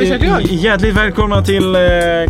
vi kört igång? Hjärtligt välkomna till eh,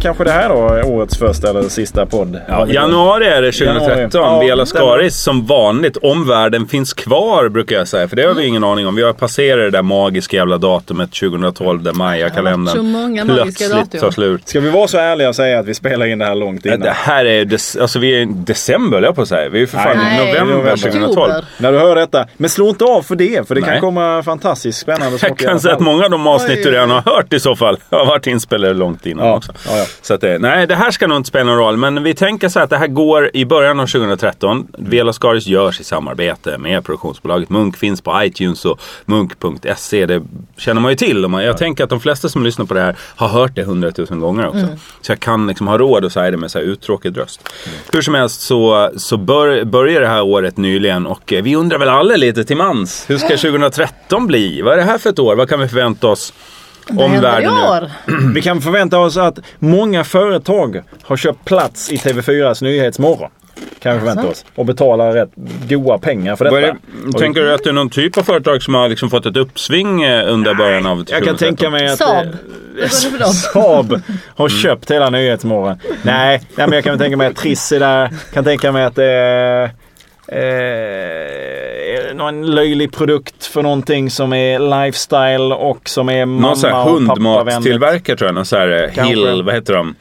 kanske det här då, årets första eller sista podd. Ja, januari är det 2013. Januari. Ja, Vela Skaris som vanligt. Om världen finns kvar brukar jag säga. För det har vi ingen aning om. Vi har passerat det där magiska jävla datumet 2012 där Maya-kalendern så många magiska plötsligt datum. tar slut. Ska vi vara så ärliga och säga att vi spelar in det här långt Ja, innan? Det här är, dec- alltså vi är i december jag på att säga. Vi är ju för fan Nej, i november november. 2012. Oktober. När du hör detta. Men slå inte av för det, för det kan Nej. komma fantastiskt spännande Jag saker alla kan säga att fall. många av de avsnitt du redan har hört i så fall har varit inspelade långt innan Ja, också. ja, ja. Så att det, nej, det här ska nog inte spela någon roll. Men vi tänker så här att det här går i början av 2013. Vela Skaris görs i samarbete med produktionsbolaget Munk. Finns på iTunes och munk.se. Det känner man ju till. Och man, jag tänker att de flesta som lyssnar på det här har hört det hundratusen gånger också. Så jag kan liksom ha råd att säga det med så här uttråkad röst. Hur som helst så, så bör, börjar det här året nyligen och eh, vi undrar väl alla lite till mans. Hur ska 2013 bli? Vad är det här för ett år? Vad kan vi förvänta oss? Vad om händer i världen nu. Vi kan förvänta oss att många företag har köpt plats i TV4s Nyhetsmorgon. Kan vi förvänta oss. Och betalar rätt goda pengar för detta. det, tänker du att det är någon typ av företag som har liksom fått ett uppsving eh, under början av 2013? Jag kan tänka mig att... Saab. eh, dem? Saab har köpt hela Nyhetsmorgon. Nej, nej, men jag kan tänka mig att Triss är där. Kan tänka mig att det är eh, någon löjlig produkt för någonting som är lifestyle och som är Någon mamma sån här och pappavänligt. hundmattillverkare tror jag. Någon sån här eh, Kanske. Hill, vad heter de?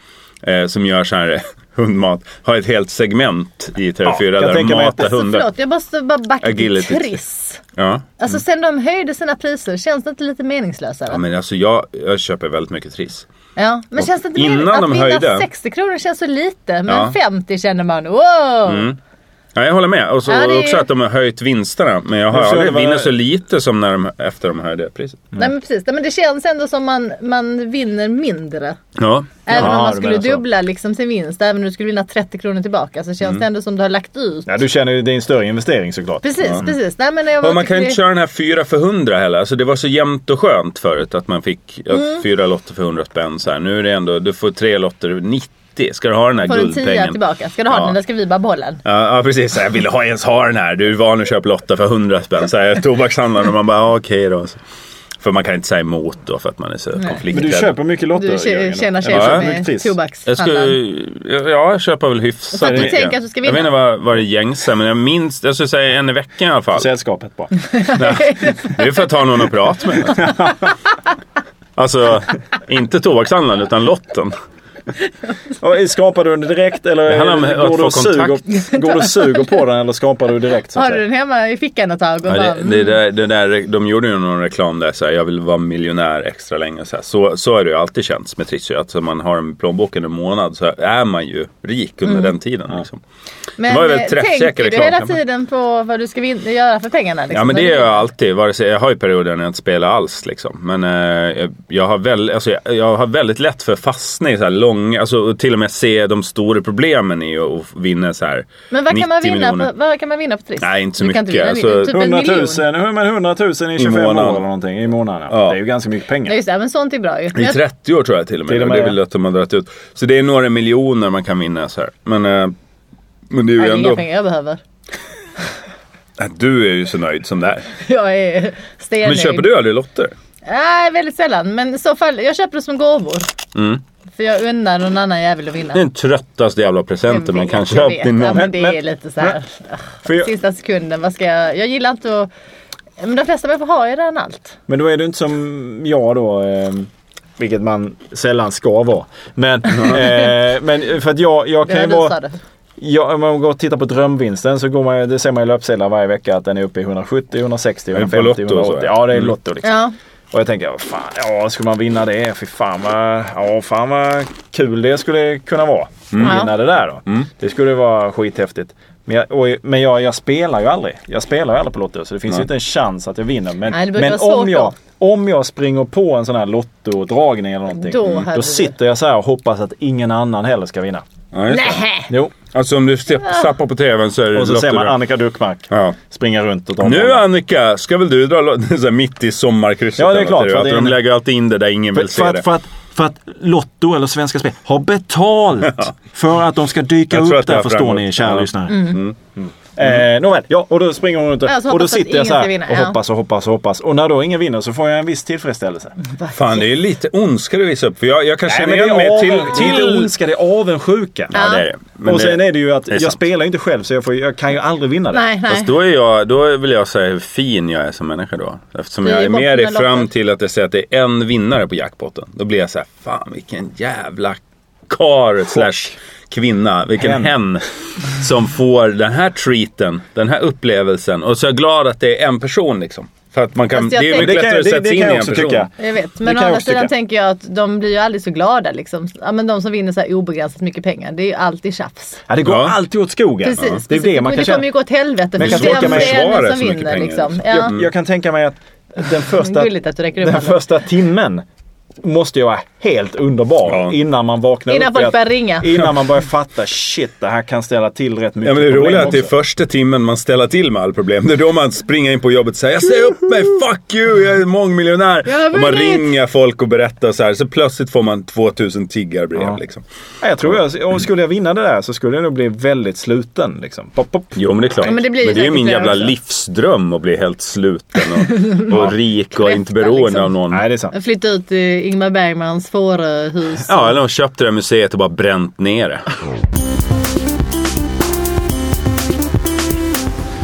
Eh, som gör så här eh, hundmat. Har ett helt segment i TV4 jag där de tänker mig att matar det- Så hundar. förlåt, jag måste bara backa till. Triss. Ja. Alltså sen de höjde sina priser, känns det inte lite meningslösare? ja, men alltså jag, jag köper väldigt mycket Triss. Ja, men känns det inte meningslöst? de Att vinna höjde- 60 kronor känns så lite, men Ja. 50 känner man wow! Mm. Ja, jag håller med. Och så Ja, det också att de har höjt vinsterna. Men jag har Jag aldrig det var- så lite som när de, efter de höjde priset. Nej men precis, Nej, men det känns ändå som man, man vinner mindre. Ja. Även Ja, om man skulle dubbla liksom sin vinst, även om du skulle vinna 30 kronor tillbaka så känns Mm. det ändå som du har lagt ut. Ja, du känner ju det är en större investering såklart. Precis, precis. Nej, men jag Och man kan ju inte köra den här 4 för 100 heller. Alltså det var så jämnt och skönt förut att man fick Mm. fyra lotter för 100 spänn. Så här. Nu är det ändå, du får tre lotter 90. Ska du ha den här Får en tia guldpengen? tillbaka. Ska du ha Ja. den eller ska vi bara behålla den? Ja, ja precis. Jag ville ha, ens ha den här. Du är van att köpa lotter för 100 spänn. Så här, tobakshandlaren och man bara ja, okej då. För man kan inte säga emot då för att man är så Men konflikträdd. du köper mycket lotter Du tjänar tjejer Ja. Jag tobakshandlaren. ja, jag köper väl hyfsat För att du mycket. tänker att du ska Jag vet inte vad, vad det är gängse, men jag minns, jag skulle säga en i veckan i alla fall. Sällskapet bara. Det är för att ha någon att prata med. Alltså, inte tobakshandlaren utan lotten. Skapar du den direkt eller går, du och suger, går du och suger på den eller skapar du direkt? Har du den hemma i fickan ett tag? Ja, det, det där, det där, de gjorde ju någon reklam där så här, jag vill vara miljonär extra länge. Så, här. så, så är det ju alltid känts med Triss. Att om man har en plånboken en månad så är man ju rik under den tiden. Liksom. Men det var ju väl eh, tänker du hela tiden på vad du ska göra för pengarna? Liksom, Ja men det gör jag alltid. Vare sig, jag har ju perioder när jag inte spelar alls. Liksom. Men eh, jag- har väl, alltså, jag, jag har väldigt lätt för fastna i så här långa, alltså, till och med se de stora problemen i att vinna så här Men vad kan, man 90 vinna miljoner. på, vad kan man vinna på Triss? Nej, inte så Du kan mycket. vinna Alltså, typ en 100 miljon. 000, hur- men 100 000 i 25 år månaden. eller någonting i månaden. Ja. Ja. Det är ju ganska mycket pengar. Ja just det, men sånt är bra ju. I jag- 30 år tror jag till och med. Till och med, det är väl att de har dragit ut. Så det är några miljoner man kan vinna så här. Men, eh, men det är ju Nej, det är inga ändå... pengar jag behöver. Du är ju så nöjd som det är. Jag är stennöjd. Men köper du aldrig lotter? Nej, väldigt sällan. Men i så fall, jag köper det som gåvor. Mm. För jag unnar någon annan jävel att vinna. Det är den tröttaste jävla presenten man kan jag köpa ja, någon. men det Men- är lite så här. Jag, Sista sekunden, vad ska jag... Jag gillar inte att... Men de flesta människor har ju redan allt. men då är du inte som jag då. Eh, vilket man sällan ska vara. Men, eh, men för att jag, jag kan ju vara... Ja, om man går och tittar på drömvinsten så går man, det ser man i löpsedlar varje vecka att den är uppe i 170, 160, Är det på 150, Lotto och så, 180. ja? Ja, det är. Lotto liksom. Ja. Och jag tänker, ja, fan, ja, skulle man vinna det? Fy fan vad, ja, fan vad kul det skulle kunna vara. Att vinna det där då. Mm. Det skulle vara skithäftigt. Men, jag, och, men jag, jag spelar ju aldrig. Jag spelar ju aldrig på Lotto så det finns Nej. ju inte en chans att jag vinner. Men, Nej, men om, jag, då. om jag springer på en sån här Lotto-dragning eller någonting. Då Då, hade du- sitter jag så här och hoppas att ingen annan heller ska vinna. Ja. Nej. Jo. Alltså om du zappar på tvn så är det Och så ser man. Annika Duckmark Ja. springa runt och Nu. Annika, ska väl du dra lo- så här mitt i sommarkrysset? Ja, det är klart, vad för Att det är de en- lägger alltid in det där ingen För, vill se för, det. att, för, att, för att Lotto eller Svenska Spel har betalt för att de ska dyka upp att där är förstår framåt. ni kära Ja. lyssnare. Mm. Eh, nåväl, ja och då springer hon runt och, och då sitter jag så här och hoppas och hoppas och hoppas. Och när då ingen vinner så får jag en viss tillfredsställelse. Fan, det är ju lite ondska du visar upp. För jag, jag kan känna men det igen mig är, till... till... inte ondska, det är avundsjuka. Ja, det är det. Men och sen är det ju att det jag sant. spelar ju inte själv så jag, får, jag kan ju aldrig vinna det. Nej, nej. Fast då, är jag, då vill jag säga hur fin jag är som människa då. Eftersom jag är med dig fram till att jag säger att det är en vinnare på jackpotten. Då blir jag så här, fan vilken jävla kar slash kvinna. Vilken Hen. hen. som får den här treaten, den här upplevelsen. Och så är jag glad att det är en person liksom. För att man kan, det är mycket Det kan- lättare att det- sätta det sig in i jag en person. tycka. Jag vet, Det men å andra sidan tycka. tänker jag att de blir ju aldrig så glada liksom. Ja men de som vinner så här obegränsat mycket pengar, det är ju alltid tjafs. Ja, det går Ja. alltid åt skogen. Precis, Det är precis. det man kan det kommer ju gå åt helvete Men jag kan tänka mig- är försvara den som så mycket vinner pengar, liksom. liksom. Ja. Jag, jag kan tänka mig att den första, räcker upp den första timmen måste ju vara helt underbar Ja. innan man vaknar Innan upp. i folk börjar ringa. Innan man börjar fatta shit det här kan ställa till rätt mycket Ja men det roliga är att det är första timmen man ställer till med all problem. Det är då man springer in på jobbet och säger jag säger upp mig, fuck you, jag är mångmiljonär. Jag och man ringer folk och berättar så här. Så plötsligt får man 2000 tiggarbrev Ja. liksom. Ja, jag tror jag, och skulle jag vinna det där så skulle jag nog bli väldigt sluten. Liksom. Pop, pop. Jo men det är klart. Ja, men det blir ju är ju min det jävla också. livsdröm att bli helt sluten och, och rik och Kräfta, inte beroende liksom. av någon. Nej det är sant. Flytta ut till Ingmar Bergmans fårahus. Ja, eller de köpte det museet och bara bränt ner det.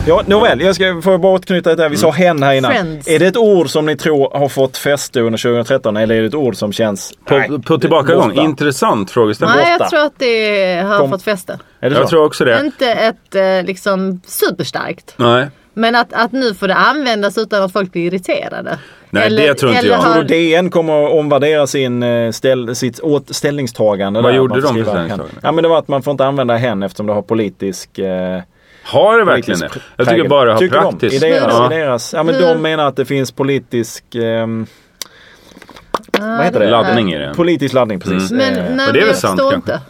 Ja, nåväl, jag ska få bara återknyta det där. Vi sa hen här innan. Friends. Är det ett ord som ni tror har fått fäste under 2013 eller är det ett ord som känns... På, Nej, på tillbakagång, borta? intressant frågeställning. Nej, jag tror att det har Kom. fått fäste. Är det Jag så? tror också det. Inte ett eh, liksom superstarkt. Nej. Men att, att nu får det användas utan att folk blir irriterade. Nej, det tror inte jag. Tror du DN kommer att omvärdera sin, eh, ställ, sitt åt, ställningstagande? Vad där? gjorde de för ställningstagande? Ja men det var att man får inte använda hen eftersom det har politisk... Eh, Har det verkligen det? Jag tycker bara det har Tycker de? praktiskt. I deras, Ja. i deras, ja men de menar att det finns politisk... ehm, vad heter det? Laddning i det. Politisk laddning precis. Men, Eh, nej, det är men väl jag sant förstår kanske. inte.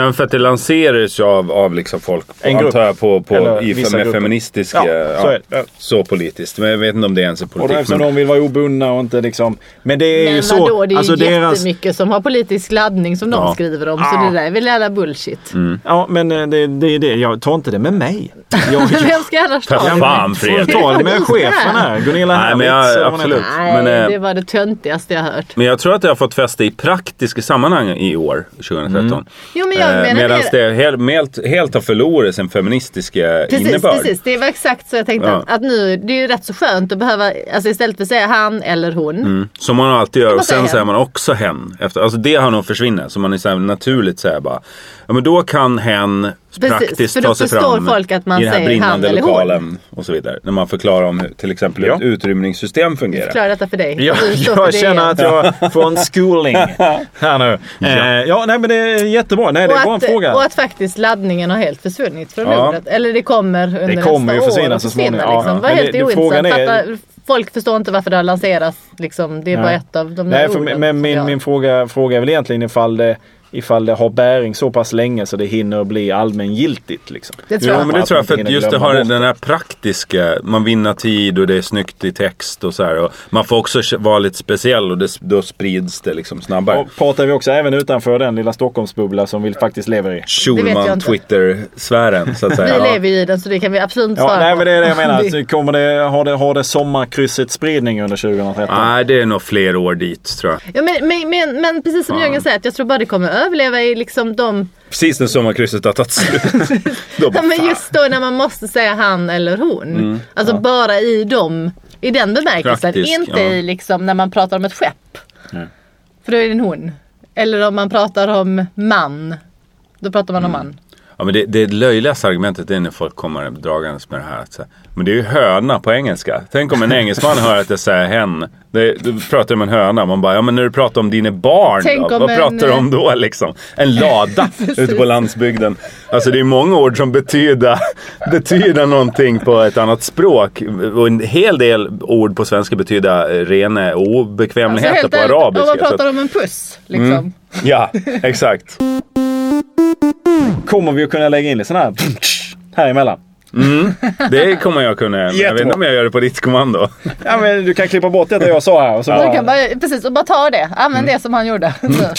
Nej, men för att det lanserades ju av, av liksom folk, En grupp. antar jag, på, på, Eller i, vissa med grupper. feministisk, Ja, ja, så är det. så politiskt. Men jag vet inte om det ens är och politik. då eftersom Men, de vill vara obundna och inte liksom... Men det är ju Men så. vadå, det är alltså ju deras, jättemycket som har politisk laddning som de Ja. skriver om. Så det där är väl jävla bullshit. Ja men eh, det, det är det. Jag tar inte det med mig. Jag, Vem ska annars ta För det? fan Fredrik! Ta det med chefen här. Gunilla Nej, men jag- absolut. Nej, Men, eh, det var det töntigaste jag hört. Men jag tror att det har fått fäste i praktiska sammanhang i år, 2013. Jo men jag Eh, Medan det. helt, helt, har förlorat sin feministiska Precis, innebörd. precis. Det var exakt så jag tänkte Ja. att, att nu, det är ju rätt så skönt att behöva, alltså istället för att säga han eller hon. Mm. Som man alltid gör och sen säger man också hen. Efter, alltså det har nog försvunnit. Så man är så här naturligt säger bara. Ja men då kan hen Precis, praktiskt för då ta sig förstår fram folk att man i den här brinnande lokalen och så vidare. När man förklarar om hur till exempel Ja. ett utrymningssystem fungerar. Förklara detta för dig. Ja, för jag det känner att jag får en schooling här nu. Eh, ja, nej men det är jättebra. Nej, det bara en att, fråga. och att faktiskt laddningen har helt försvunnit från Ja. ordet. Eller det kommer under Det kommer ju nästa försvinna år. så småningom. försvinna, Ja, liksom. ja. Var Men helt det- ointressant. frågan är- Fattar- Folk förstår inte varför det har lanserats. Liksom. Det är bara ett av de där Nej, för, orden. men som min, min fråga, fråga är väl egentligen ifall det, ifall det har bäring så pass länge så det hinner bli allmängiltigt. Liksom. Det tror Jo jag. men det Att tror jag för att just det har bort den här praktiska, man vinner tid och det är snyggt i text och så här. Och man får också vara lite speciell och det, då sprids det liksom snabbare. Och pratar vi också även utanför den lilla Stockholmsbubbla som vi faktiskt lever i. Schulman. Twitter-sfären så att Vi säga. Ja. lever ju i den så det kan vi absolut inte Ja, svara nej men det är det jag menar. Det- Att Kommer det, har, det, har det sommarkrysset spridning under 2013? Nej, det är nog fler år dit tror jag. Ja, men, men, men, men precis som Jörgen säger, jag tror bara det kommer överleva i liksom de... Precis när sommarkrysset har tagit slut. Ja, men fan. just då när man måste säga han eller hon. Mm, alltså bara i dem, i den bemärkelsen. Praktisk, inte ja. i liksom när man pratar om ett skepp. Nej. För då är det en hon. Eller om man pratar om man. Då pratar man om Mm. man. Ja, men det, det löjligaste argumentet är när folk kommer dragandes med det här. Att säga, men det är ju höna på engelska. Tänk om en engelsman hör att jag säger hen. Det, då pratar om en höna. Man bara, ja men när du pratar om dina barn Tänk då? Vad en, pratar du om då liksom? En lada ute på landsbygden. Alltså det är många ord som betyder, betyder någonting på ett annat språk. Och en hel del ord på svenska betyder eh, rena obekvämligheter helt på arabiska. Om man pratar om en puss. Liksom. Ja, exakt. Kommer vi att kunna lägga in lite sådana här här emellan? Det kommer jag kunna. Men jag vet inte om jag gör det på ditt kommando. Ja, men du kan klippa bort det jag sa här och så Du bara, kan bara, precis, och bara ta det. Använd Mm. det som han gjorde. Så.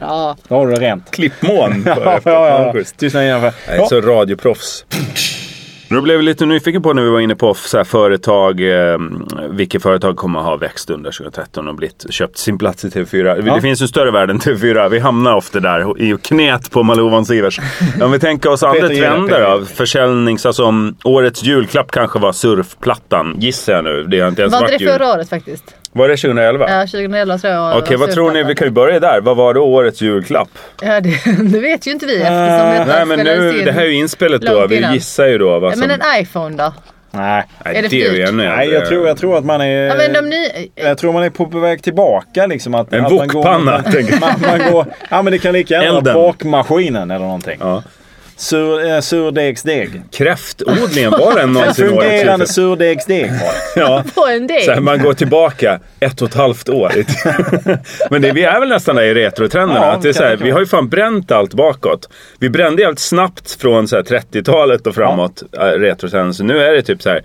Bra. då har du det rent. Klippmån. Ja, ja, ja. Tystnad innanför. Jag är så radioproffs. Då blev vi lite nyfiken på när vi var inne på så här företag. Eh, vilka företag kommer att ha växt under 2013 och blivit, köpt sin plats i TV4. Det finns ju en större värld än TV4. Vi hamnar ofta där i knät på Malou von Sivers. Om vi tänker oss andra trender då. Försäljnings, alltså om årets julklapp kanske var surfplattan. Gissar jag nu. Det har inte ens Var varit det förra året faktiskt? Var det 2011? Ja, 2011 tror jag. Okej, var vad tror ni? Vi kan ju börja där. Vad var då årets julklapp? Ja, det, det vet ju inte vi eftersom detta Nej men nu, det här är ju inspelet då. Vi gissar ju då vad som... men en iPhone då? Nej. Är det det är ju ännu Nej, jag tror, jag tror att man är... Ja, men de ny... Jag tror man är på väg tillbaka liksom. Att, En att man går- wokpanna, tänker jag. man, man går, Ja men det kan lika gärna vara bakmaskinen eller någonting. Ja. Sur, eh, surdegsdeg. Kräftodlingen, var den En någonsin årets fungerande julklapp? surdegsdeg. Ja. På en del. Så här, man går tillbaka ett och ett halvt år. Men det, vi är väl nästan där i retrotrenderna. Ja, att det är så här, vi har ju fan bränt allt bakåt. Vi brände jävligt snabbt från så här 30-talet och framåt, ja. retrotrenden. Så nu är det typ så här.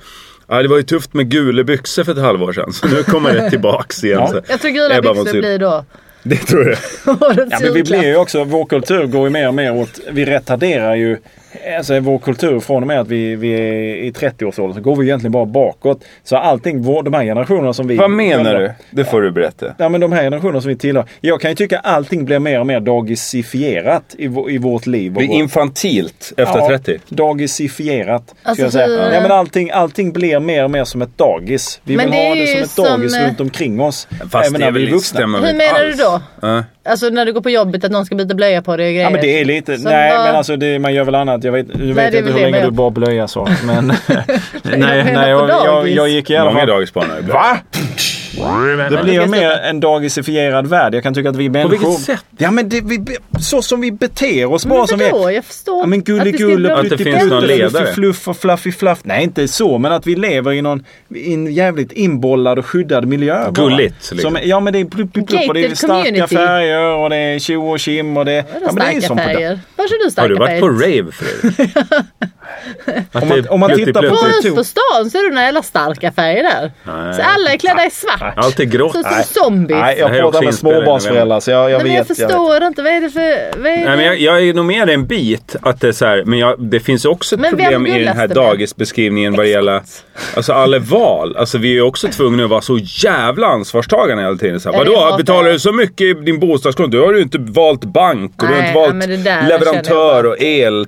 Ja, det var ju tufft med gula byxor för ett halvår sedan. Så nu kommer det tillbaks igen. Ja. Så. Jag tror gula Ebba byxor blir då Det tror jag. Ja, men vi blir ju också, vår kultur går ju mer och mer åt, vi retarderar ju Alltså vår kultur från och med att vi, vi är i 30-årsåldern så går vi egentligen bara bakåt. Så allting, vår, de här generationerna som vi... Vad menar du? Det får du berätta. Ja men de här generationerna som vi tillhör. Jag kan ju tycka allting blir mer och mer dagisifierat i, i vårt liv. Det är infantilt efter Ja, 30. Dagisifierat. Ska Alltså, jag säga. hur- Ja, men allting, allting blir mer och mer som ett dagis. Vi Men vill det ha det som ett dagis som, eh, runt omkring oss. Fast även det när är vi väl är inte vuxna. Hur menar du då? Ja. Alltså när du går på jobbet att någon ska byta blöja på dig och grejer. Ja men det är lite, Så nej vad- men alltså det, man gör väl annat. Jag vet, du vet är inte hur länge du bara blöja så. Men nej, nej jag, jag, jag gick i alla Många fall. dagisbarn har ju Va? Det blir ska mer en dagisifierad värld. Jag kan tycka att vi människor... vilket sätt? Ja men det, vi, så som vi beter oss Men bara som vi är. Jag förstår Ja men gulligull och Att det finns plutti- någon plutti- ledare. fluff och fluffy fluff. Nej inte så men att vi lever i någon i en jävligt inbollad och skyddad miljö. Gulligt, liksom. Som, ja men det är plupp, plupp, plupp och det är starka community. färger och det är tjo och kim och det... Ja, men det är ju där. färger? Var kör du starka Har du varit på rave Fredrik? Om det man- är om man tittar på- på stan så är det några jävla starka färger där. Nej. Så alla är klädda i svart. Allt är grått. Så som Nej. zombies. Nej, Det jag pratar också med småbarnsföräldrar så jag, jag Nej, men vet. jag vet. förstår inte. Vad är det för... Vad är Nej, det? men jag, jag är nog med en bit. Att det är så här, men jag, det finns också ett Men problem i den här dagisbeskrivningen vad det gäller alltså alla val. Alltså vi är ju också tvungna att vara så jävla ansvarstagande hela tiden. Så här, Ja, vadå, betalar jag. du så mycket i din bostadskund? Då har du inte valt bank och du har Nej, inte valt men leverantör jag och el,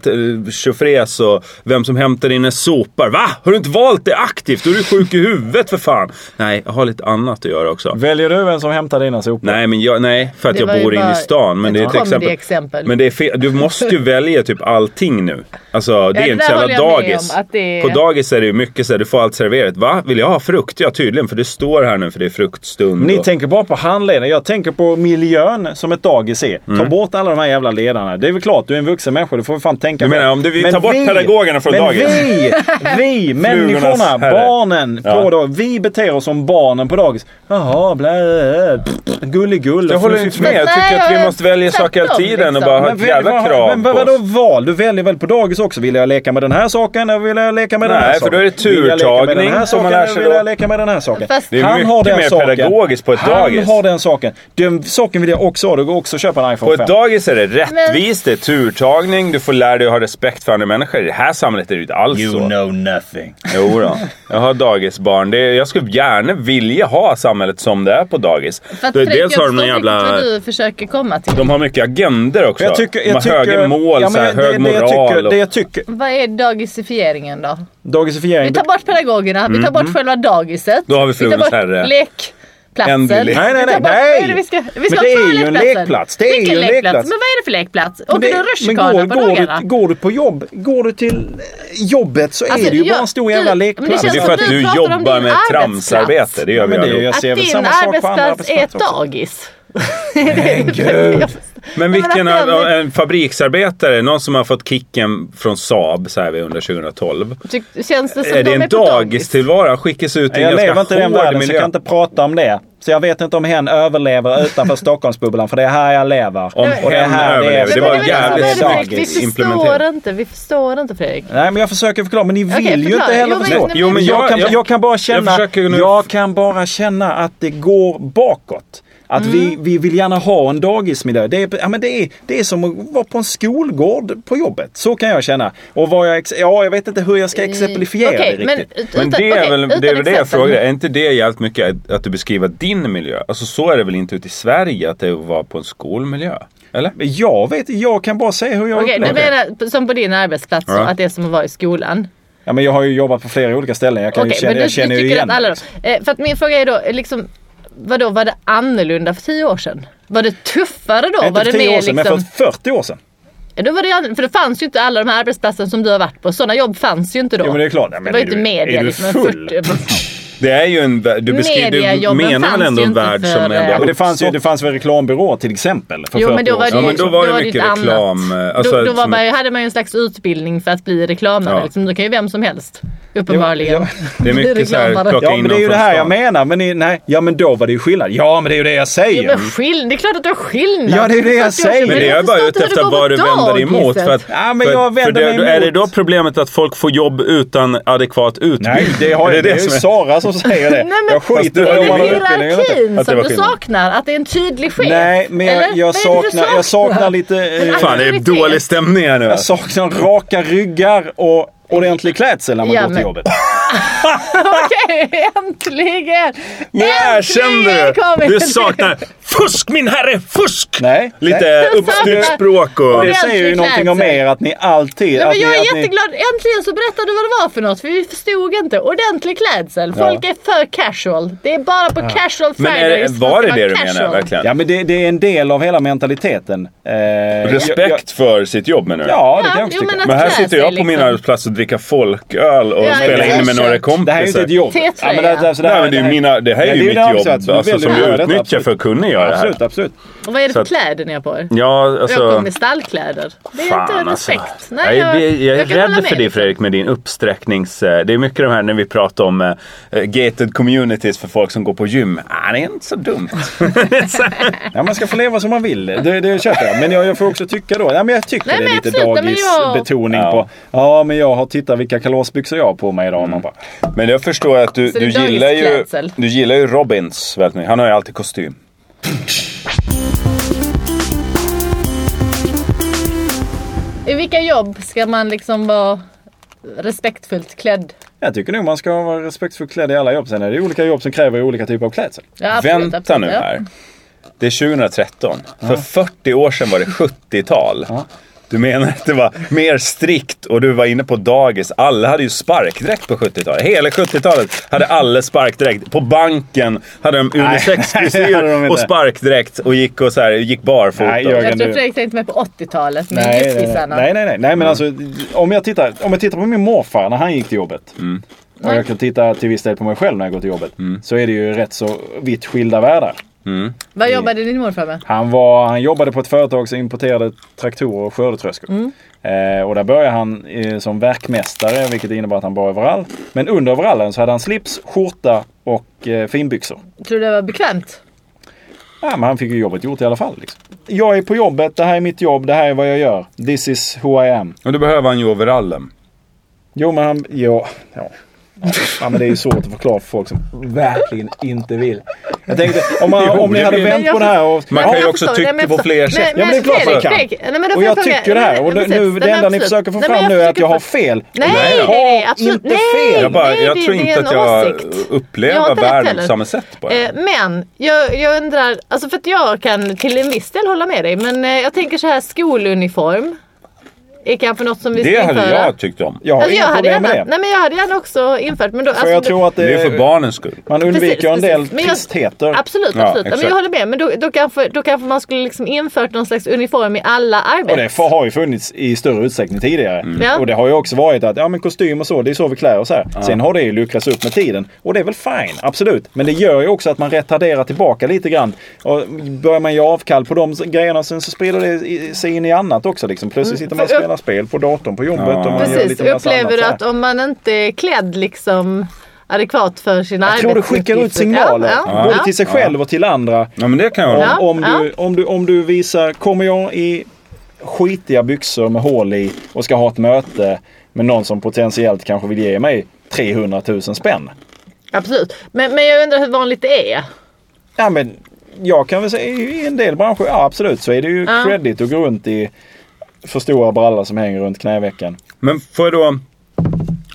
tjofräs och vem som hämtar in en sopar. Va? Har du inte valt det aktivt? Då är du sjuk i huvudet för fan. Nej, jag har lite annat att göra också. Väljer du vem som hämtar dina sopor? Nej, men jag, nej, för att Det jag bor inne i stan. Men det är ett exempel. exempel. Men det är fel. Du måste ju välja typ allting nu. Alltså det är inte så jävla dagis. är- På dagis är det ju mycket så här, du får allt serverat. Va? Vill jag ha frukt? Ja tydligen, för det står här nu för det är fruktstund. Ni och... tänker bara på handledaren. Jag tänker på miljön som ett dagis är. Mm. Ta bort alla de här jävla ledarna. Det är väl klart, du är en vuxen människa. Du får fan tänka Du på menar det. om du vill Men ta bort pedagogerna från men dagis? vi, vi människorna, barnen Ja. på dag, Vi beter oss som barnen på dagis. Jaha, blä, gulligull. Jag håller inte med. Jag tycker att vi måste välja saker hela tiden och liksom. bara ha ett jävla krav men på vad- vadå val? Du väljer väl på dagis också? Vill jag leka med den här saken eller vill jag leka med den här Nej, för saken? då är det Vill turtagning som man saken lär sig vill då. jag leka med den här saken? Det är Han mycket har den mer saken. pedagogiskt på ett Han dagis. har den saken. Den saken vill jag också ha. Du går också köpa en På iPhone 5. ett dagis är det rättvist, det är turtagning, du får lära dig att ha respekt för andra människor. I det här samhället är det inte alls så. know nothing. Jo då. Jag har dagisbarn. Det jag skulle gärna vilja ha samhället som det är på dagis. För att Det- Dels har jag de förstår jävla... du försöker komma till. De har mycket agender också. Jag tycker, de jag har tycker, höga mål, ja, så här, men hög det, det, jag moral. tycker, och... det jag tycker. Vad är dagisifieringen då? Dagisifiering. Vi tar bort pedagogerna, vi tar bort själva dagiset. Mm. Då har vi Flugornas herre. lekplatsen. Ändlig lek. Nej, nej, nej, bort- nej. det Vi ska, vi Men ska det ha kvar är ju en lekplats. Det är Vilken ju en lekplats. Men vad är det för lekplats? Men Åker det- du men rutschkana på går, dagarna? du, går du på jobb, går du till jobbet så Alltså, är det ju jag- bara en stor du- jävla men det lekplats. Men det är för att du jobbar med tramsarbete. Det gör vi men det ju- allihop. jag ser Att din samma sak på andra arbetsplats är ett dagis. Men gud. Men vilken men att av, den- en fabriksarbetare, någon som har fått kicken från Saab så här vid under 2012. Ty- Känns det som Är det de en är på dagis? dagistillvaro? Skickas ut i en Jag lever inte i den hård världen så jag miljö. kan inte prata om det. Så jag vet inte om hen överlever utanför Stockholmsbubblan för det är här jag lever. Om och det hen här det överlever. är. Det Men var är väl jävligt det det, Fredrik. Vi förstår implementerat. inte, vi förstår inte Fredrik. Nej men jag försöker förklara men ni vill Okej, ju förklara. inte heller Jo, men- förstå. Jo, men jag, jag- kan, jag- jag kan bara känna, försöker jag, nu- kan bara känna att det går bakåt. Att vi, vi vill gärna ha en dagismiljö. Det är, ja, men det, är, det är som att vara på en skolgård på jobbet. Så kan jag känna. Och vad jag, ja, jag vet inte hur jag ska exemplifiera Okej, det men, riktigt. ut- Men utan- det är okej, väl det, är utan väl det jag frågar. Är inte det jävligt mycket att, att du beskriver din miljö? Alltså så är det väl inte ute i Sverige att det var på en skolmiljö? Eller? Jag vet jag kan bara säga hur jag du upplever det. menar som på din arbetsplats, Ja. att det är som att vara i skolan? Ja, men jag har ju jobbat på flera olika ställen. Jag, kan Okej, ju känna, men du, jag känner du ju igen att alla eh, För att min fråga är då, liksom, vadå, var det annorlunda för tio år sedan? Var det tuffare då? Inte var för det tio mer år sedan, liksom... men för 40 år sedan. Ja, då var det, för det fanns ju inte alla de här arbetsplatserna som du har varit på. Sådana jobb fanns ju inte då. Jo men det är klart. Ja, det var ju inte media Är du liksom. full? 40, Det är ju en du, beskriver, du menar väl ändå en värld för, som ändå Ja, men det fanns ju det fanns väl reklambyråer till exempel för Jo, 40 men då var det. Ja, men då var det då mycket ett annat. reklam, alltså, då då var som- man, hade man ju en slags utbildning för att bli reklamare. Ja. Liksom. Då kan ju vem som helst uppenbarligen Ja, Det är mycket så här, plocka Ja men det är ju det här jag menar. Men ni, nej, ja men då var det ju skillnad. Ja men det är ju det jag Ja, säger. men skill- det är klart att det är skillnad. Ja, det är det jag För 40 år sedan. säger. Men det jag är bara ute efter det vad du vänder dig emot. För, att. Ja, men för, jag vänder för det, mig Är det då problemet att folk får jobb utan adekvat utbildning? Nej, det, har, Är det, det är ju Sara som säger det. Nej, men jag skiter är i om det man har utbildning det som du saknar? Att det är en tydlig chef? Nej, men jag, jag, det du saknar, jag saknar lite... eh, Fan, det är dålig stämning här nu. Jag saknar raka ryggar och ordentlig klädsel när man Ja, går till men- jobbet. Okej, äntligen! Nu erkände du! Du saknar fusk min herre, fusk! Nej. Lite uppstyrt språk och... Det säger ju någonting om er att ni alltid... Nej, men jag ni, är att ni, jätteglad. Äntligen så berättade du vad det var för något. För vi förstod inte. Ordentlig klädsel. Folk är för casual. Det är bara på casual Men är Fridays det, man var det det du casual. menar verkligen? Ja men det, det är en del av hela mentaliteten. Eh, jag- Respekt för sitt jobb menar du? Ja, det Ja, kan jag också jo, tycka. men Men här sitter jag på min liksom. arbetsplats och dricker folköl och Ja, spelar in med några kört. kompisar. Det här är ju inte ett jobb. T3, Ja, men det, alltså, det, Nej, här, men det är ju mina, det här är ju mitt jobb alltså, vill som jag utnyttjar absolut. för att kunna göra det här. Absolut, absolut. Och vad är det för kläder ni har på er? Ja, Jag alltså... kommer med stallkläder. Det är Fan inte alltså. respekt. jag, är- jag, är rädd för dig. Fredrik med din uppsträcknings... eh, Det är mycket de här när vi pratar om eh, gated communities för folk som går på gym. Ah, det är inte så dumt. Ja, man ska få leva som man vill. Det, det köper jag. Men jag, jag får också tycka då. Ja, men jag tycker Nej, det är lite. Nej, jag- dagisbetoning Ja. på. Ja, men jag har tittat vilka kalasbyxor jag har på mig idag. Mm. Bara, Men jag förstår att du, du, gillar ju, du gillar ju Robins väldigt mycket. Han har ju alltid kostym. I vilka jobb ska man liksom vara respektfullt klädd? jag tycker nog man ska vara respektfullt klädd i alla jobb. Sen är det olika jobb som kräver olika typer av klädsel. Ja, absolut, Vänta absolut, nu ja. här. Det är 2013. För 40 år sedan var det 70-tal. Du menar att det var mer strikt och du var inne på dagis. Alla hade ju sparkdräkt på 70-talet. Hela 70-talet hade alla sparkdräkt. På banken hade de unisexfrisyr och sparkdräkt och gick, och så här, gick barfota. Nej, Jörgen, Jag tror Fredrik tänkte med på 80-talet med Nej, nej, nej, nej, nej, men alltså om jag, tittar, om jag tittar på min morfar när han gick till jobbet. Mm. Och jag kan titta till viss del på mig själv när jag går till jobbet. Så är det ju rätt så vitt skilda världar. Vad jobbade din morfar med? Han, var, han jobbade på ett företag som importerade traktorer och skördetröskor. Eh, och där började han eh, som verkmästare vilket innebar att han bar överall. Men under överallen så hade han slips, skjorta och eh, finbyxor. Tror du det var bekvämt? Ja, men han fick ju jobbet gjort i alla fall. Liksom. Jag är på jobbet, det här är mitt jobb, det här är vad jag gör. This is who I am. Och då behöver han ju overallen. Jo men han, ja, ja. Ja men det är ju svårt att förklara för folk som verkligen inte vill. Jag tänkte om, man, Jo, om ni hade vänt på det här och... Man Ja, kan ju också förstår. tycka men på jag fler förstår. sätt. Men- Ja men det är klart man kan. Fredrik, nej, men då får och jag jag tycker det här. Och Nej, det, men nu, det men enda ni försöker få men fram nu är att jag har fel. Nej, nej, jag nej, absolut. inte Nej. fel. Jag, bara, Nej, jag det- tror inte en att jag upplever världen på samma sätt bara. Eh, men jag, jag undrar, alltså för att jag kan till en viss del hålla med dig. Men eh, jag tänker så här skoluniform. Är kanske något som vi ska Det hade införa. jag tyckt om. Jag har Alltså, jag, inga hade problem med gärna, det. nej, men jag hade gärna också infört. Men då, För alltså, jag tror att Det är för barnens skull. man undviker Precis, en del precis. Men jag- tristheter. Absolut, Ja, absolut. Ja, men jag håller med. Men då, då, kanske, då kanske man skulle liksom infört någon slags uniform i alla Och det har ju funnits i större utsträckning tidigare. Mm. Ja. Och det har ju också varit att ja, men kostym och så, det är så vi klär oss här. Sen har det ju luckrats upp med tiden. Och det är väl fine, absolut. Men det gör ju också att man retarderar tillbaka lite grann. Och börjar man göra avkall på de grejerna sen så sprider det sig in i annat också. Liksom. Plötsligt sitter man och För- spelar spel på datorn på jobbet. Ja. Och man gör Precis. lite massa Upplever du att om man inte är klädd liksom adekvat för sina Jag tror det skickar ut signaler. Ja, ja, Både till sig själv och till andra. Ja men det kan jag Om, om, du, om, du, om du visar, kommer jag i skitiga byxor med hål i och ska ha ett möte med någon som potentiellt kanske vill ge mig 300 000 spänn. Absolut. Men, men jag undrar hur vanligt det är. Ja men jag kan väl säga i en del branscher, ja absolut, så är det ju Ja. credit att gå runt i för stora brallor som hänger runt knävecken. Men får jag då...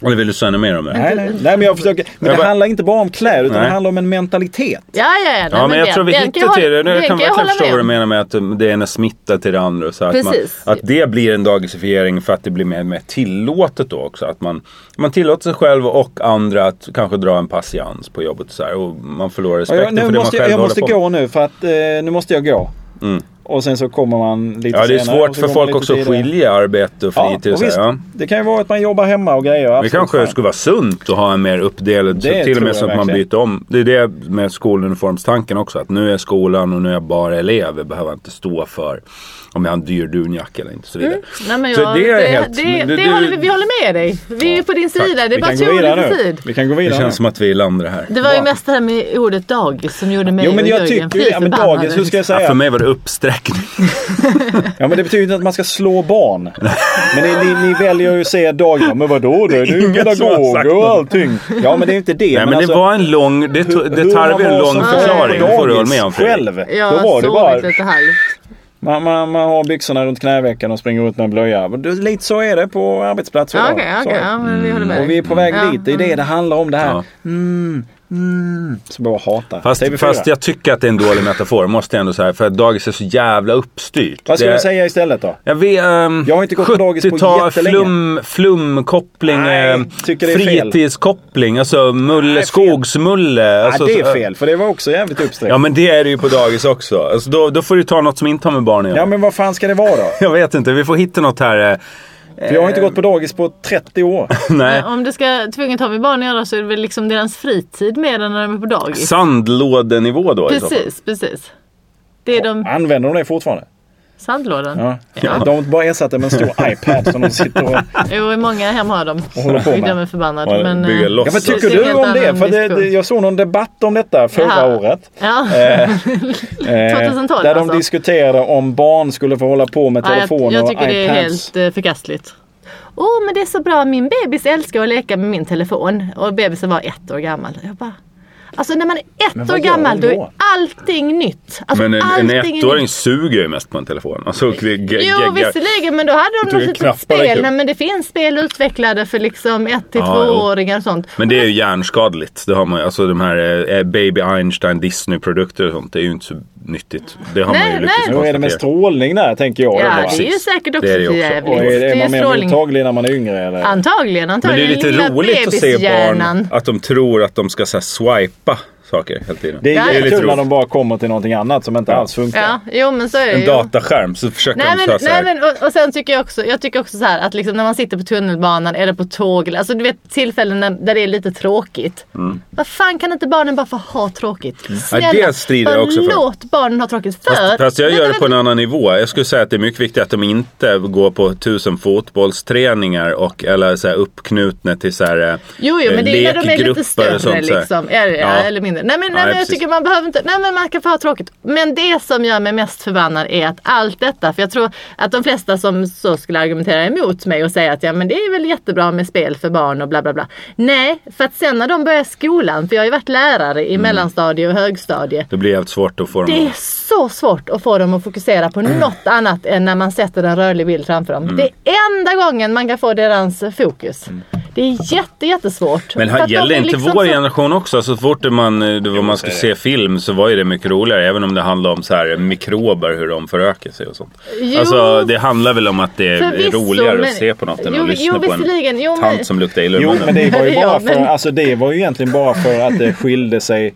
Eller vill du säga något mer om det? Nej, nej, nej men jag försöker. Men Jag det bara- handlar inte bara om kläder utan Nej. det handlar om en mentalitet. Ja, ja, ja. Ja, men jag tror vi kan hittar jag till det. kan kan jag jag hålla förstå vad du menar med att det ena smittar till det andra. Så att, man, att det blir en dagisifiering för att det blir mer, mer tillåtet då också. Att man, man tillåter sig själv och andra att kanske dra en patiens på jobbet så här, och man förlorar Ja, respekten jag, nu för det man måste, själv jag, jag håller måste på gå nu för att eh, nu måste jag gå. Mm. Och sen så kommer man lite Ja, det är senare. svårt så för folk också att skilja arbete och Ja, fritid. och och visst, så ja. Det kan ju vara att man jobbar hemma och grejer. Det kanske skulle vara sunt att ha en mer uppdelad, så Det till och med så att man byter om. Det är det med skoluniformstanken också. Att nu är skolan och nu är jag bara elev. Jag behöver inte stå för om jag har en dyr dunjacka eller inte. Så vidare. Nej, men Så jag, det är det, helt- det, det, det- håller vi, vi håller med dig. Vi är på din sida. Det är Vi bara kan gå tur nu. tid. Vi kan gå Det vidare känns som att vi landar här. Det var ju mest det här med ordet dagis som gjorde mig Jo men och jag Jörgen tycker fly ja, men förbannade. dagis, hur ska jag Ja, för mig var det uppsträckning. Ja men det betyder inte att man ska slå barn. Men ni, ni, ni väljer ju att säga dagis. Ja, Men vadå då? Är sagt pedagoger och allting? Ja men det är inte det. Nej men alltså, det var en lång, det, hur- det man en lång förklaring. på Det får du hålla med om Fredrik. själv. Jag Då har var det bara... lite halv. Man, man, man har byxorna runt knävecken och springer ut med en blöja. Det- Lite så är det på arbetsplatser Ja, idag. Är det. Ja, men vi med Och vi är på väg Ja, dit. Det är det det handlar om det här. Ja. Mm, mm. Så bara hatar. Fast, TV4. fast jag tycker att det är en dålig metafor, måste jag ändå säga. För att dagis är så jävla uppstyrt. Vad ska det, jag säga istället då? Jag, vet, um, Jag har inte gått på dagis på 70-tal, jättelänge. flum, flumkoppling, Nej, eh, fel. fritidskoppling, alltså mulle, fel. skogsmulle. Alltså, det är fel. För det var också jävligt uppsträckt. Ja men det är det ju på dagis också. Alltså, då, då får du ta något som inte har med barn att göra. Ja men vad fan ska det vara då? Jag vet inte, vi får hitta något här. För jag har inte gått på dagis på 30 år. Nej. Om det ska tvunget ha med barn att göra så är det väl liksom deras fritid mer än när de är på dagis. Sandlådenivå då. Precis, precis. Det är de Använder de det fortfarande? Sandlådan. Ja. Ja. De bara ersatt det med en stor iPad som de sitter och... Jo, i många hem har de. Och håller på med. De är förbannad. Och Men, eh. Ja, men tycker du om det? För det, det, jag såg någon debatt om detta förra Ja. året. ja. Eh, 2012 där de alltså. diskuterade om barn skulle få hålla på med Ja, jag, telefoner jag tycker och det är helt eh, förkastligt. Åh, oh, men det är så bra. Min bebis älskar att leka med min telefon. Och bebisen var ett år gammal. Jag bara, alltså när man är Men ett vad år gammal då då? är allting nytt. Alltså, Men en, en ettåring nytt. suger ju mest på en telefon. Alltså, ge- ge- Jo visserligen men då hade de något litet spel. Nej, men det finns spel utvecklade för liksom ett till Ja, tvååringar och sånt. Men det är ju hjärnskadligt. Det har man. Alltså de här eh, Baby Einstein Disney-produkter och sånt. Det är ju inte så nyttigt. Det har Nej, man ju lyckats nej. Hur är det med strålning där tänker jag. Ja, då bara. det är ju säkert också Det är det också. jävligt. Och är, är man mer mottaglig när man är yngre? Eller? Antagligen, Men det är antagligen. lite roligt att se barn att de tror att de ska så här, swipa saker hela tiden. Det är Ja, ja. jättekul lite när de bara kommer till någonting annat som inte Ja. alls funkar. Ja, jo men så är det En ju. dataskärm så försöker Nej de men, så nej, men och, och sen tycker jag också, jag tycker också så här att liksom när man sitter på tunnelbanan eller på tåg, eller- alltså du vet tillfällen när, där det är lite tråkigt. Vad fan kan inte barnen bara få ha tråkigt? Snälla, Mm. det strider jag också för. låt barnen ha tråkigt. För, Fast, fast jag Nej, gör det på en annan nivå. Jag skulle säga att det är mycket viktigt att de inte går på tusen fotbollsträningar och eller så här uppknutna till så här, Jo, jo men det är när de är lite lekgrupper större liksom. Ja. Ja. eller mindre. Nej men, nej, Nej, men jag tycker man behöver inte, nej men man kan få ha tråkigt. Men det som gör mig mest förbannad är att allt detta, för jag tror att de flesta som så skulle argumentera emot mig och säga att ja men det är väl jättebra med spel för barn och bla bla bla. Nej, för att sen när de börjar skolan, för jag har ju varit lärare Mm. i mellanstadie och högstadie. Det blir jävligt svårt att få dem Det är så svårt att få dem att fokusera på något annat än när man sätter en rörlig bild framför Mm. dem. Det är enda gången man kan få deras fokus. Det är jätte, jättesvårt. Men här gäller inte liksom vår så- generation också? Så fort man, eh, det var man skulle se film så var ju det mycket roligare. Även om det handlar om så här mikrober, hur de förökar sig och sånt. Jo. Alltså det handlar väl om att det är Förvisso, roligare men- att se på något än Jo, att lyssna jo, på en. Jo, men- tant som luktar illa Jo, men det var ju bara för, men- alltså det var ju egentligen bara för att det skilde sig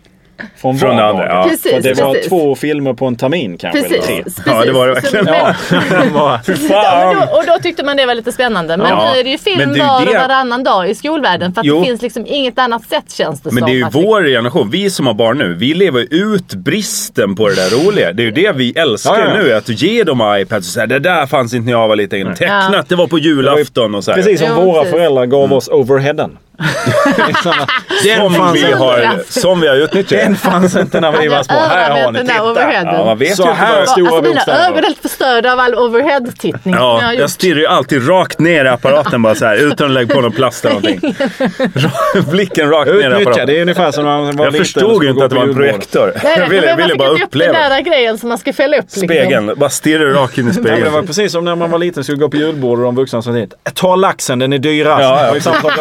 från, Från andra, ja. Precis, För det var precis. två filmer på en termin kanske. eller Precis, tre. precis. Ja, det var det verkligen. men- Ja. Ja, fan! men då, och då tyckte man det var lite spännande. Men Ja, nu är det ju film men det var och det- varannan dag i skolvärlden. För att Jo. det finns liksom inget annat sätt känns det Men som. det är ju vår generation, vi som har barn nu, vi lever ju ut bristen på det där roliga. Det är ju det vi älskar Ja, ja. nu, att ge dem iPads och säga det där fanns inte när jag var liten. Tecknat, det var på julafton och så här. Precis som Jo, våra precis. föräldrar gav oss overheaden. Som fanns vi, har, som vi har utnyttjat. Den fanns inte när vi var små. Här har ni, titta! Ja, man vet Så ju inte här stora Alltså mina bokstäver. ögon är helt förstörda av all overhead-tittning som jag Ja, jag stirrar ju alltid rakt ner i apparaten bara så här utan att lägga på någon plast eller någonting. Blicken rakt ner i Utnyttja, apparaten. det är ungefär som när man var Jag förstod ju inte att det var en projektor. Nej, Jag ville, men ville man bara fick upp den uppleva där grejen som man ska fälla upp. liksom. spegeln. Bara stirra rakt in i men det var spegeln. precis som när man var liten och skulle gå på julbord och de vuxna sa till Ta laxen, den är dyrast. Ja, ja. Samma sak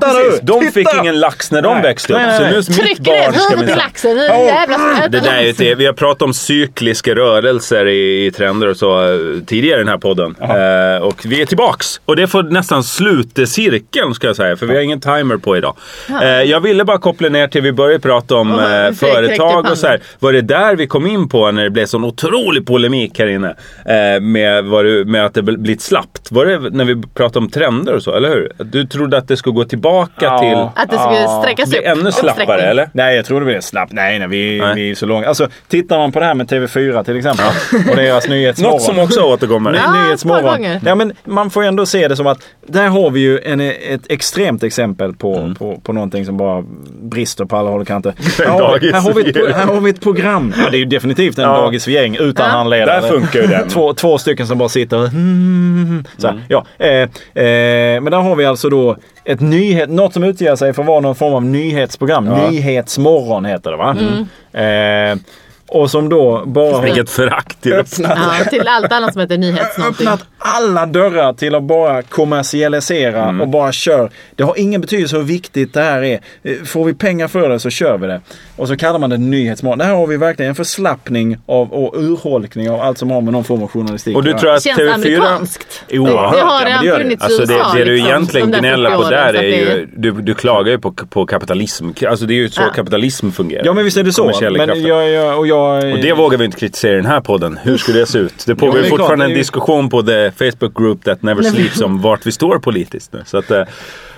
precis. De titta! fick ingen lax när de Nej. växte upp. Nej, nej, Så nu är mitt Tryck barn ska huvudet i minsann... laxen. Nu jag äta Det där är det. Vi har pratat om cykliska rörelser i, i trender och så eh, tidigare i den här podden. Eh, och vi är tillbaks. Och det får nästan slutcirkeln ska jag säga. För vi har ingen timer på idag. Eh, jag ville bara koppla ner till vi började prata om eh, räckte företag och så här. Var det där vi kom in på när det blev sån otrolig polemik här inne? Eh, med, var det, med att det blivit slappt. Var det när vi pratade om trender och så, eller hur? Du trodde att det skulle gå tillbaka Ja. till... Att det skulle Ja. sträckas upp. ännu slappare, eller? Nej, jag tror det blir snabbt. Nej, nej, vi, Nej. vi är så långa. Alltså, tittar man på det här med TV4 till exempel och deras nyhetsmorgon. Något som också återkommer. Ja, nyhetsmorgon. gånger. Ja, men man får ju ändå se det som att där har vi ju en, ett extremt exempel på, Mm. på, på någonting som bara brister på alla håll och kanter. Här har, Dagis här, har vi ett, här har vi ett program. Ja, det är ju definitivt en Ja. dagis för gäng utan Ja. handledare. Där funkar ju den. Två, två stycken som bara sitter och mm, så här, ja, eh, eh, Men där har vi alltså då ett nyhet, något som utger sig för att vara någon form av nyhetsprogram. Ja. Nyhetsmorgon heter det va? Mm. Eh, och som då bara har Vilket förakt till öppnat Ja, till allt annat som heter nyhets öppnat alla dörrar till att bara kommersialisera Mm. och bara kör. Det har ingen betydelse hur viktigt det här är. Eh, Får vi pengar för det så kör vi det. Och så kallar man det nyhetsmorgon. Där har vi verkligen en förslappning av, och urholkning av allt som har med någon form av journalistik Och du att tror göra. att Känns TV4... amerikanskt. Oerhört, det ja, har det redan det. funnits i Alltså det, USA. det du liksom, egentligen gnäller 40 på där är det ju... Du, du klagar ju på, på kapitalism. Alltså det är ju så Ja. kapitalism fungerar. Ja men visst är det så. Men jag, jag, och jag, Och det vågar vi inte kritisera i den här podden. Hur skulle det se ut? Det pågår Jo, det klart, fortfarande är en ju- diskussion på the Facebook group that never sleeps om vart vi står politiskt nu. Så, att, eh,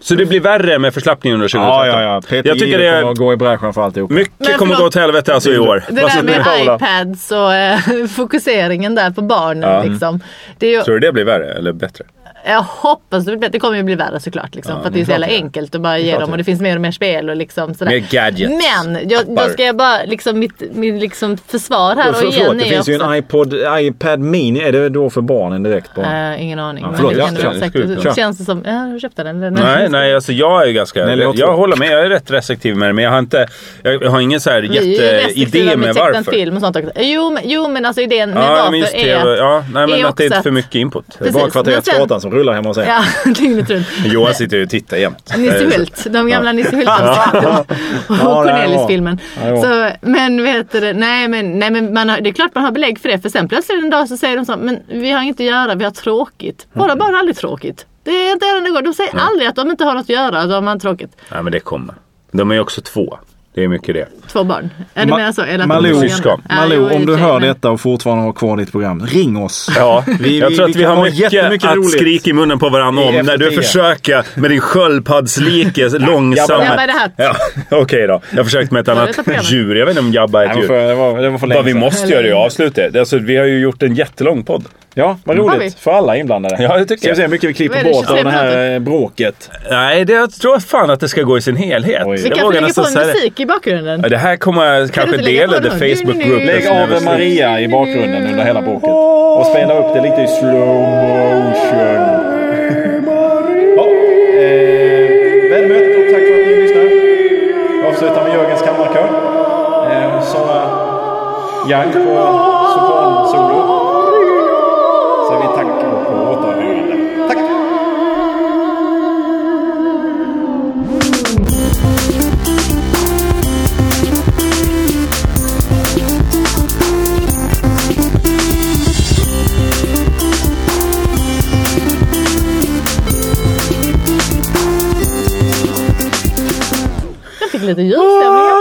så det blir värre med förslappningen under 2013. Ja, ja, ja. Peter Jag tycker det kommer att är... gå i bräschen för alltihop. Mycket Men kommer gå åt helvete alltså i år. Det där med iPads och eh, fokuseringen där på barnen. Ja. Liksom. Det är ju, Tror du det blir värre eller bättre? jag hoppas det blir bättre. Det kommer ju bli värre såklart. Liksom, för att det är så jävla enkelt att bara ge dem och det finns mer och mer spel och liksom sådär. Mer gadgets. Men jag, då ska jag bara, liksom mitt, mitt liksom försvar här och För, igen förlåt, det finns ju också- en iPod, iPad Mini. Är det då för barnen direkt? Bara? Eh, ingen aning. Ja, men förlåt, det ja, kan det säkert. ska du Det känns det som, ja, du köpt den eller? Nej, nej, alltså jag är ju ganska... Nej, jag gå. håller med, jag är rätt restriktiv med det. Men jag har inte... Jag har ingen så här jätteidé med varför. film och sånt också. Jo, men, jo men alltså idén med Ja, varför men just är TV. Ja, nej, men är att det är inte för mycket input. Det är bara precis, kvarteret men sen- Skatan som rullar hemma hos er. Ja, dygnet runt. Johan sitter ju och tittar jämt. Nisse Hult, de gamla Nisse Hult-avsnitten. och Cornelis-filmen. Men vet du, nej men, nej, men man har, det är klart man har belägg för det. För sen plötsligt en dag så säger de så, men vi har inget att göra, vi har tråkigt. Våra barn har aldrig tråkigt. Det är inte det går. De säger aldrig att de inte har något att göra, att de har tråkigt. Nej, men det kommer. De är ju också två. Det är mycket det. Två barn. Är det Ma- mer så? Eller Malou, är syskon. Malou, i om du hör detta och fortfarande har kvar ditt program, ring oss. Ja, Vi- jag tror att vi vi har ha mycket att roligt. skrika i munnen på varandra I om. När du försöker med din sköldpaddslike långsamma... Jabba the Hutt. Ja, Okej då. Jag har försökt med ett annat djur. Jag vet inte om Jabba är ett djur. det, var, det var för länge Vad vi måste göra är ju avsluta. Alltså, vi har ju gjort en jättelång podd. Ja, vad vi? roligt. För alla inblandade. Ja, det tycker Ska vi jag. se hur mycket vi klipper bort av 23 det här eh, bråket. Nej, det, jag tror fan att det ska gå i sin helhet. Oj. Vi Jag kan vågar få lägga på en musik i bakgrunden. Ja, Det här kommer jag kanske dela? Facebook nu. Lägg av Maria i bakgrunden under hela bråket. Och spela upp det lite i slow motion. Ja, eh, väl mött och tack för att ni lyssnar. Jag avslutar med Jörgens kammarkör. Eh, Sara Young på Jag fick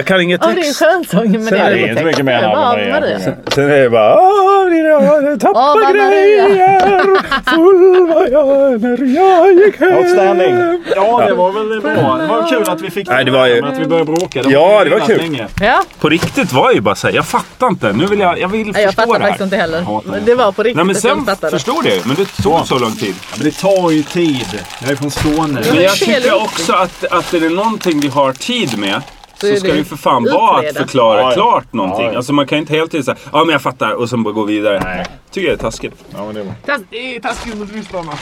Jag kan inget Ja, det är en text. skönsång. Men det är är det inte mycket mer än Det Ave Maria. Maria. Sen är det bara Åh, dina tappa Maria. grejer Full var jag när jag gick hem Outstanding. Ja, det var väl bra. Det var kul att vi fick Nej, det var ju- Att vi började bråka. Ja, det var kul. Länge. Ja, På riktigt var ju bara såhär, jag fattar inte. Nu vill jag, jag vill jag förstå fattar det här. faktiskt inte heller. Men det. det var på riktigt Nej men jag sen fattade. förstod jag ju, men det tog så lång tid. Men det tar ju tid. Jag är från Skåne. Men är jag tycker också att, att är det någonting vi har tid med så, är ska det ju för fan vara att förklara Ja, ja. klart någonting. Ja, ja. Alltså man kan inte hela tiden säga ja men jag fattar och sen bara gå vidare. Nej. Tycker jag är taskigt. Ja, men det var. Tas- Det är taskigt mot lyssnarna.